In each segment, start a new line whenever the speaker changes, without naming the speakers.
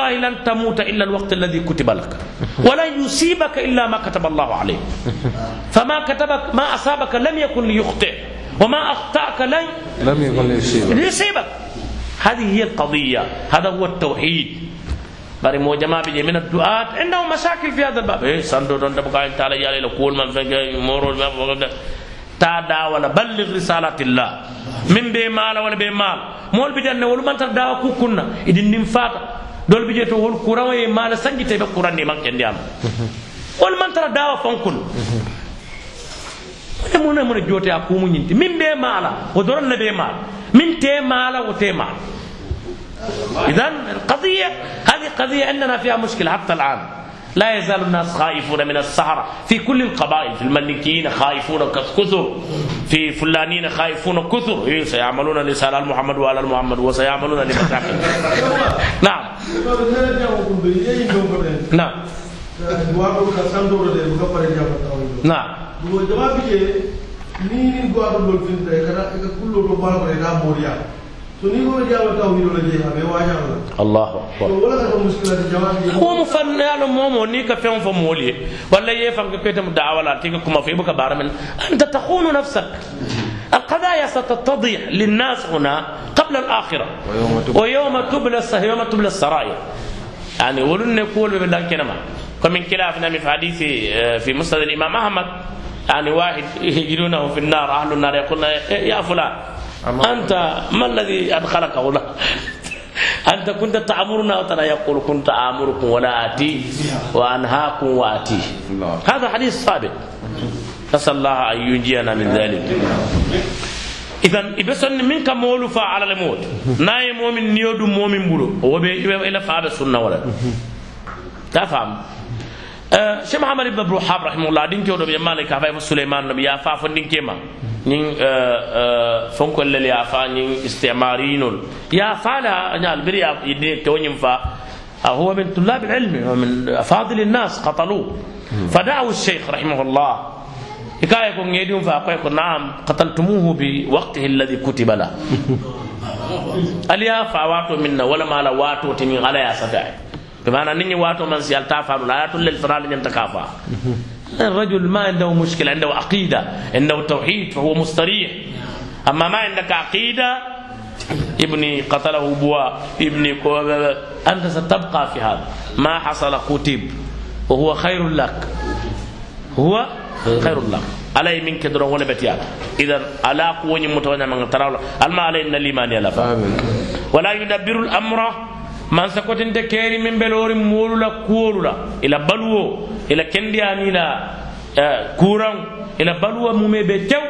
والله لن تموت إلا الوقت الذي كتب لك. ولن يصيبك إلا ما كتب الله عليك. فما كتبك ما أصابك لم يكن ليخطئ. وما أخطأك لن
لم يكن ليصيبك.
ليصيبك. هذه هي القضية. هذا هو التوحيد. Bari mo jama be je min du'at. عندهم مشاكل في هذا الباب إيه ساندو دون تبقى انت على يالي لكول من فنك مورو تا دا ولا بلغ رسالة الله من بي مال ولا بي مال مول بي جن ول من تر دا كو كنا idin nim fata dol bi je to wol kuran e mala sangi te be kuran ni man kendi am wol man tara dawa fonkul e mun ne mun jote a kumu nyinti min be mala o doron ne be mal min te mala o te mal اذا القضية هذه قضيه عندنا فيها مشكله حتى الان لا يزال الناس خائفون من السحرة. في كل القبائل في الملكيين خائفون كثر في فلانين خائفون كثر. سيعملون لسال محمد وآل محمد وسيعملون لمساكن. نعم. نعم. نعم.
ni ni la
الله أكبر
wala kata muskilati jamaɗi
هو مفن يعلم مومو نيكا فين فمولي ولا يفهم كيتم دعوة لا تيجي كما في بك بارمن أنت تخون نفسك القضايا ستتضح للناس هنا قبل الآخرة
ويوم تبلى
ويوم تبلى الس- يوم تبلى السرائر يعني ولن نقول ببلان كنما ومن خلافنا في حديث في مسند الإمام أحمد يعني واحد يجدونه في النار أهل النار يقولون يا فلان أنت ما الذي أدخلك هنا أنت كنت تأمرنا وترى يقول كنت آمركم ولا آتي وأنهاكم وآتي. هذا حديث ثابت. نسأل الله أن ينجينا من ذلك. إذا إبسن منك مولو على الموت. ناي مؤمن نيودو مؤمن بلو هو إلى فعل السنة ولا. تفهم آه شيخ محمد بن الوهاب رحمه الله دين كيودو بي مالك سليمان نبي يا فا فندين كيما آه آه فنكو اللي يا فا نين استعماريين يا فالا نال بريا يدين تونيم فا آه هو من طلاب العلم ومن افاضل الناس قتلوه فدعوا الشيخ رحمه الله hikaye ko ŋeedium fa koye ko naam qataltumuhu bi waqtihi alladi kutiba la ali ya fa wato min na wala mala wato ti min ala ya sata be mana ninni wato man si alta fa la ayatul lil fanal nyanta ka fa الرجل ما عنده مشكلة عنده عقيدة عنده توحيد فهو مستريح. أما ما عندك عقيدة ابني قتله بوا ابني أنت ستبقى في هذا. ما حصل كتب وهو خير لك. هو خير لك. علي منك درون ولا بتيات اذا على قوة متوانا من تراولا الما علي ان الايمان يلا
آمين
ولا يدبر الامر من سكوت انت كيري من بلور مول لا كول لا إلى بلو إلى كندياني لا آه، كوران إلى بلو مومي بتو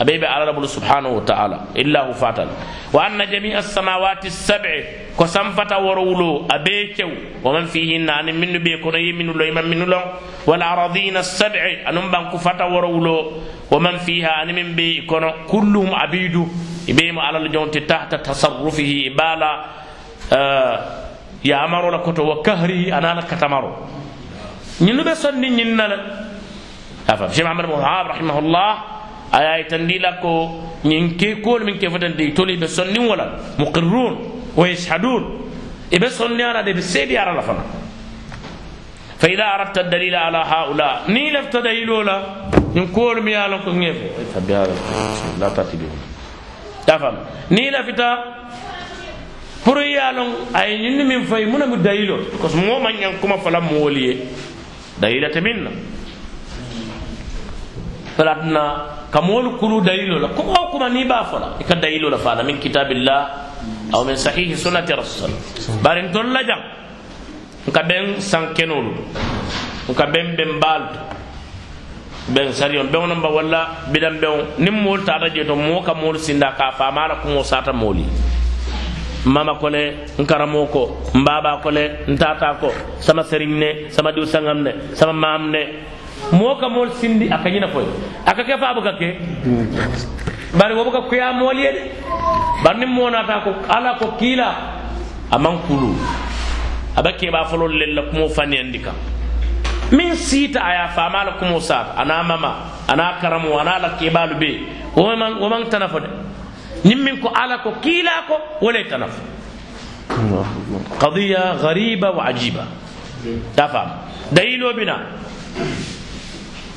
أبيب على رب سبحانه وتعالى إلا هو فاتن وأن جميع السماوات السبع كسنفة ورولو أبيكو ومن فيهن أن من بيكون يمن لو يمن من لو والأراضين السبع أن بان كفة ورولو ومن فيها أن من بيكون كلهم عبيد إبيم على الجون تحت تصرفه إبالا آه يأمر لك وكهره أنا لك تمر ñinu be sonni ñinna la afa cheikh mahamad bin wahab rahimahullah aya itandi la ko ñin ke kool min ke fatandi toli be sonni wala muqirrun wa yashhadun e be sonni ala de be seedi ara la fana fa ida aradta dalila ala haula ni lafta dalilu la ñin kool mi yalon ko ngef tabi pour ye a loŋ a ye ñiŋ ni miŋ fayi mu nemu dayilo parce que moo maŋ ñaŋ kuma fala moolu ye dayila te miŋ na balatina ka moolu kulu dayilo la. Kuma kuma niŋ i be a fo la i ka kitabillah aw min sahihi sunnati rasul. Bari ntolu la jaŋ nka beŋ sankenolu nka beŋ benbaalu to ben sariyon beŋo nomba walla bidam beŋo niŋ moolu taata jee to moo ka moolu sinda ka a faama la kuŋo saata moolu mama kole nkaramo ko mbaba kole ntata ko sama seriñ ne sama diw sangam ne sama maam ne moo ka mool sindi a ka ñina foy. A ka ke faabu ka ke bari wo buka kuya mool ye de bari niŋ moo naata ko ala ko kiila a man kulu. A ba keɓa folol lel la kumo faniyandi kan min siita a ye faama la kumo saata ana mama ana karamo ana la keɓalu be. Woman tana tanafo de. Ko ala ko kiila ko wole tanafo قضية غريبة وعجيبة. تفهم؟ دليل بنا.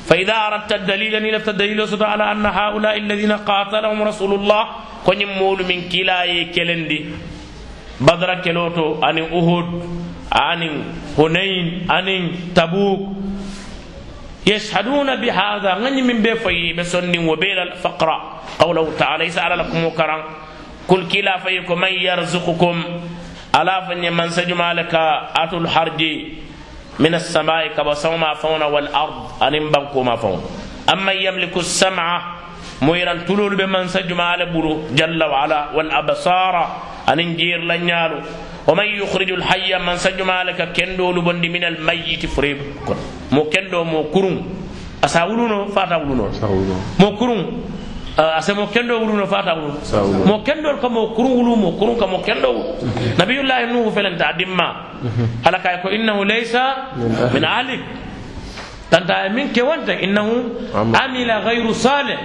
فإذا أردت الدليل أن لفت الدليل على أن هؤلاء الذين قاتلهم رسول الله كن مول من كلاي كلندي. بدر كلوتو أن أهود أن هنين أن تبوك. يشهدون بهذا. غني من بفي بسن وبيل الفقرة قوله تعالى يسأل لكم وكرم كل كلا فيكم من يرزقكم. ألا فني من سجمالك أتو الحرج من السماء كما سوما فون والأرض. أن بنكو ما فون. أما يملك السمع مويران تلول بمن سجمال برو جل وعلا. والأبصار أن جير لنيالو ومن يخرج الحي من سجم لك كندو لبندي من الميت فريب. مو كندو مو كرون. اساولونو فاتا ولونو. مو كرون. أسا مو كندو ولونو فاتا مو كندو كما كرون ولو مو كرون كما كندو. نبي الله نوح فلن تعدم ما على كايكو إنه ليس من عليك تنتا من كونت إنه عمل. غير صالح.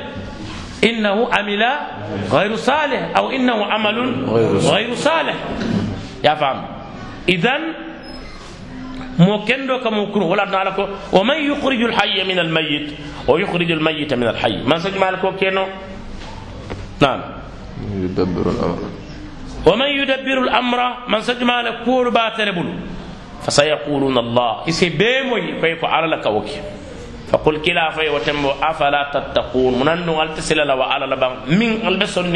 إنه عمل غير صالح أو إنه عمل غير صالح. Ya fam idan mo kendo ka mo kuru wala na ko wa man yukhriju al hayya min al mayyit wa yukhriju al mayyita min al hayy. Man sajma ko keno? نعم
يدبر الأمر
ومن يدبر الأمر من سجما لكور باتربل فسيقولون الله إسي بيموي فيكو على لك وكي فقل كلا في وتمو أفلا تتقون من أنه التسل لو على لبان من البسون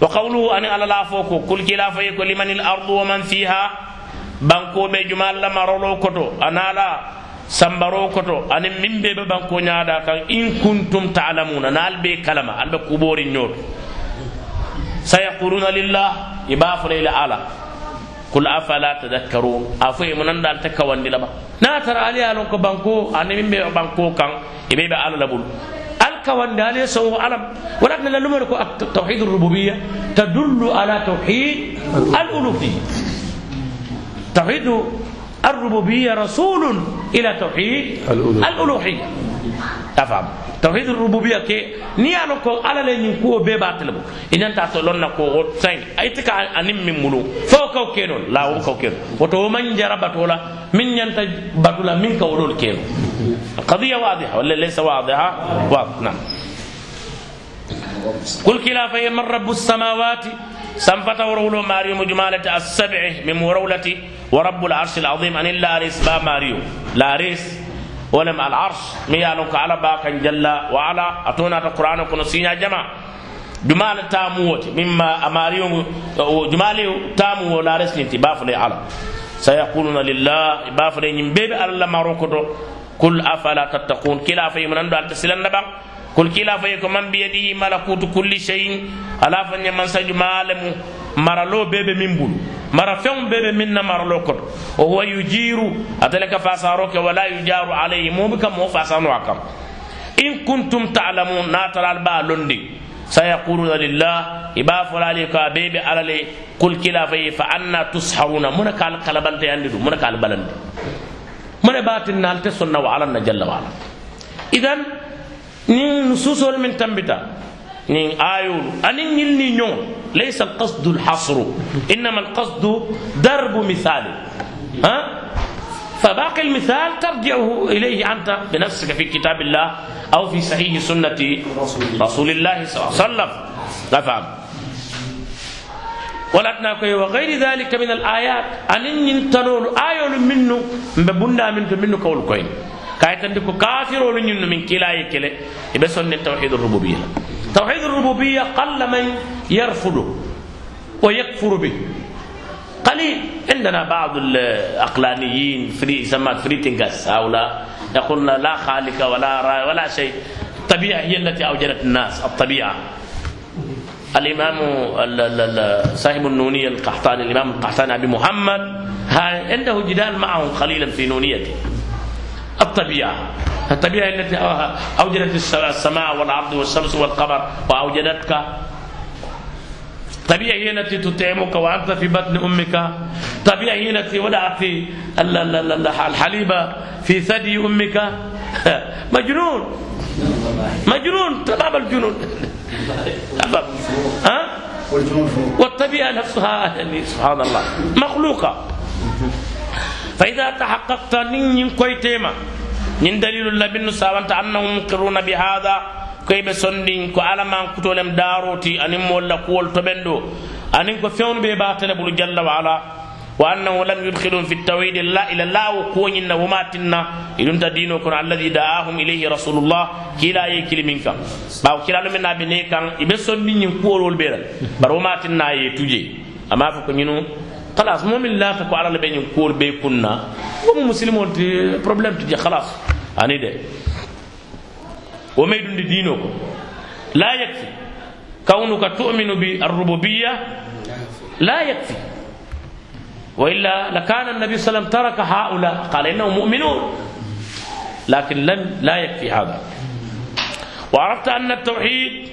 من كاتل كان يكون بيكنا وقوله أن على لا فوكو كل كلا في لمن الأرض ومن فيها بانكو بجمال لما رولو كتو أنا لا sambaro koto ani min be be banko nyaada kan in kuntum ta'lamuna nal be kalama albe kubori nyot sayaquluna lillah ibafuna ila ala kul afala tadhakkarun afu munan dal takawandi laba na tara ali alon ko banko ani min be banko kan ibe be ala labul كوان دالي سو علم ولكن لما توحيد الربوبية تدل على توحيد الألوهية. توحيد الربوبية رسول إلى توحيد
الألوهية.
تفهم توحيد الربوبية كي نيانو كو على لين ينكو بيبا تلبو. إن أنت أتولون كو سين أي تكا أنم من ملو. فو كو كينو لا هو كو كينو وتو من جرى بطولا من ينت بطولا من كو كينو القضية واضحة ولا ليس واضحة؟ واضح. نعم. قل كلا في من رب السماوات. سنفت ورولو ماريو مجمالة السبع من ورولة ورب العرش العظيم. أن لا ريس با ماريو. لا ريس ولم العرش. ميانوك على باكا جل وعلا. أتونا القرآن كن سينا جمع. جمال تاموت. مما أماريو جمال تامو لا ريس نتي بافلي على. سيقولون لله بافلي نبيب الله ماروكتو قل أفلا تتقون. كلا في من أندو التسلن نبا قل كلا فيكم من بيده ملكوت كل شيء. ألا فني من سجم عالم مرلو بيبي من بول mara feŋ be be miŋ na maralo koto wa huwa yujiru ate le ka fasaro ke wala yujaru alayhi moo be ka moo fasano a kam in kuntum talamun na tara ba londi sayaquluna lillah i b'a fola ali ka be be ala le kul kila faye fa anna tusharuna muna ka al kalabante yandi du muna ka al balandi mune batin na al te sonna wa ala na jalla wa ala idan ni nususol min tambita ni ayul anin ñilni ñoo ليس القصد الحصر. إنما القصد درب مثال. ها؟ فباقي المثال ترجعه إليه أنت بنفسك في كتاب الله أو في صحيح سنة رسول الله صلى الله عليه وسلم. نفهم وغير ذلك من الآيات. أن ينتنول آية منه. ببنا منه منه كول كوين. كايتندك كافر ولن من كلا يكلا يبسون التوحيد الربوبية. توحيد الربوبية قل من يرفضه ويكفر به. قليل. عندنا بعض العقلانيين فري يسمى فري هؤلاء يقولون لا خالق ولا را ولا شيء. الطبيعة هي التي أوجدت الناس الطبيعة. الإمام ال- ال- ال- صاحب النونية القحطاني الإمام القحطاني أبي محمد عنده جدال معهم قليلا في نونيته. الطبيعة. الطبيعة التي أوجدت السماء والأرض والشمس والقمر وأوجدتك. طبيعة هي التي تطعمك وأنت في بطن أمك. طبيعة هي التي وضعت ال- ال- ال- الحليب في ثدي أمك. مجنون. مجنون. تمام الجنون. والطبيعة نفسها يعني سبحان الله مخلوقة. فإذا تحققت نين كويتيما نين دليل الله بن سابنت أنهم مقرون بهذا كيف سندين كو على ما كتولم داروتي أن مولا كول تبندو أن كو فيون بي باتل بلو جل وعلا وأنه لم يدخلهم في التوحيد لا إلى الله وكونين وماتنا إذن تدينو كن الذي دعاهم إليه رسول الله كلا يكل منك باو كلا من نبي كان يبسون نين كول والبير بر وماتنا يتوجي أما فكنينو خلاص مؤمن لا تكو على لبين كول بي كنا ومو مسلمون تي بروبليم تجي خلاص أني ده وميدون دينو لا يكفي كونك تؤمن بالربوبية لا يكفي وإلا لكان النبي صلى الله عليه وسلم ترك هؤلاء قال إنهم مؤمنون لكن لم لا يكفي هذا وعرفت أن التوحيد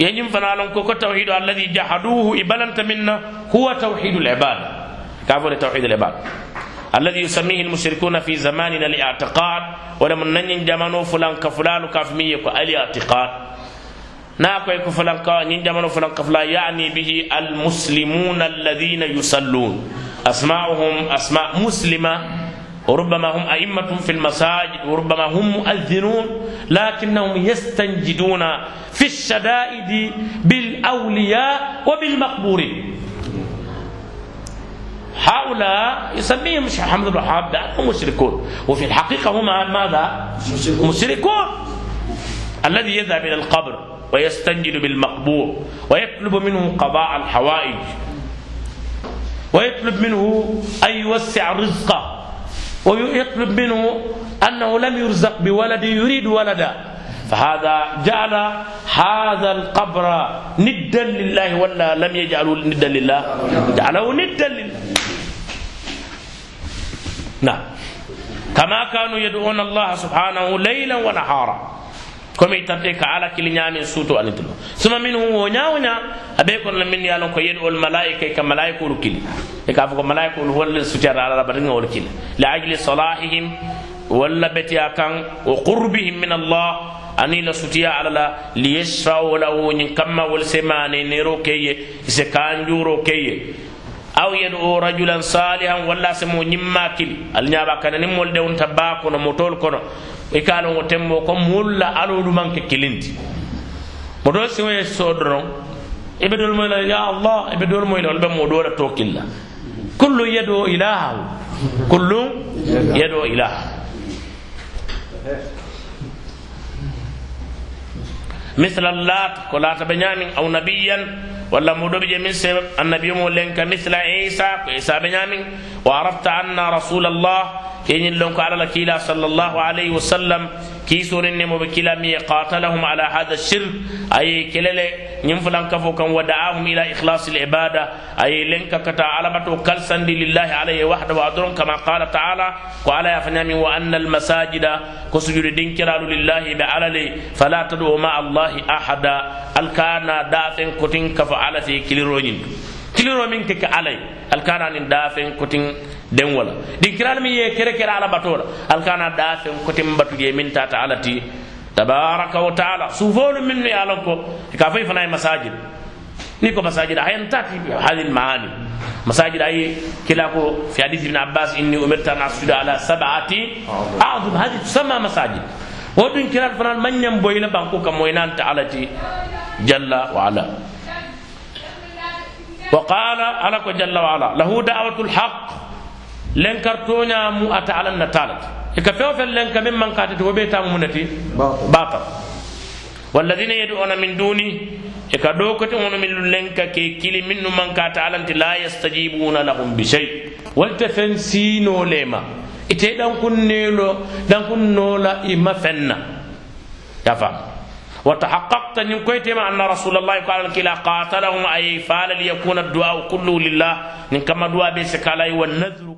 يجب فنعلم كوكو التوحيد الذي جحدوه إبلنت منا هو توحيد العبادة كافر توحيد العباد الذي يسميه المشركون في زماننا الاعتقاد ولم ننين جمانو فلان كفلان كافمية الاعتقاد ناكو يكو فلان كا نين جمانو فلان كفلا يعني به المسلمون الذين يصلون. أسماؤهم أسماء مسلمة وربما هم أئمة في المساجد وربما هم مؤذنون لكنهم يستنجدون في الشدائد بالأولياء وبالمقبورين. هؤلاء يسميهم مش محمد الوهاب هم مشركون. وفي الحقيقة هم ماذا؟ مشركون. الذي يذهب إلى القبر ويستنجد بالمقبور ويطلب منه قضاء الحوائج ويطلب منه أن يوسع رزقه ويطلب منه أنه لم يرزق بولد يريد ولدا. فهذا جعل هذا القبر ندا لله ولا لم يجعله ندا لله؟ جعله ندا لله. نعم. كما كانوا يدعون الله سبحانه ليلا ونهارا. كما يتبتك على كل نعم سوتو أن تلو ثم منه ونيا ونيا أبيكم من يالون كي يدعو الملائكة كملائكة وركلي يكافو ملائكة هو السجار على ربنا وركلي لأجل صلاحهم ولا بتيا كان وقربهم من الله. ani la sutiya ala la liyashfa'u lahu nyin kamma wal semane nero keye aw yad'u rajulan salihan walla se mo ñimma kili al ñaaba kanani mol dewnta baa kono motol kono. E I ka lon wo tembo ko moolu la alolu man ke kilindi motol siŋo ye soo doroŋ i e be dolu moyi la ya allah e i be dolu moyi la wolu be moo doo la too kili la kullu yad'u ilahahu kullu yad'u ilahahu misla lat ko laata be ñaamin aw nabiyan ولا مدوب من سبب النبي مولنك مثل عيسى عيسى بنيامين وعرفت أن رسول الله كين لونك على الكيلا صلى الله عليه وسلم كيسون النمو بكلا مي قاتلهم على هذا الشرك. أي كلله ينفلن كفو كان ودعاهم إلى إخلاص العبادة. أي لنك كتا على بتو كالسن لله عليه وحده وأدرون كما قال تعالى. وعلى يفنام وأن المساجد كسجد دينكرال لله بعللي فلا تدعوا مع الله أحدا. الكانا دافن كتن كفو على في ke ka alay alkana nin dafen kotin den wala din kiral mi ye kere kere ala batola alkana dafen kotin batu ye min tata alati tabaraka wa taala sufolu min ni alon ko ka fay fana masajid ni ko masajid ayan tati hadil maani masajid ay kila ko fi hadith ibn abbas inni umirtu an asjuda ala sab'ati a'zum hadhihi tusamma masajid wodun kiral fana manyam boyla banko kam moynan ta alati jalla wa ala وقال على جل وعلا له دعوة الحق لنكر تونيا مو أتى على النتالة إكفيو في لنك ممن قاتت وبيتا منتي باطل. والذين يدعون من دوني إكدوكت من لنك كي كلي من من قاتل على لا يستجيبون لهم بشيء. والتفنسينو لما ite dan kun nelo dan kun nola ima fenna ya fam وتحققت ان كويت أن رسول الله قال كلا قاتلهم أي فعل ليكون الدعاء كله لله. ان كما دعاء بسكالاي والنذر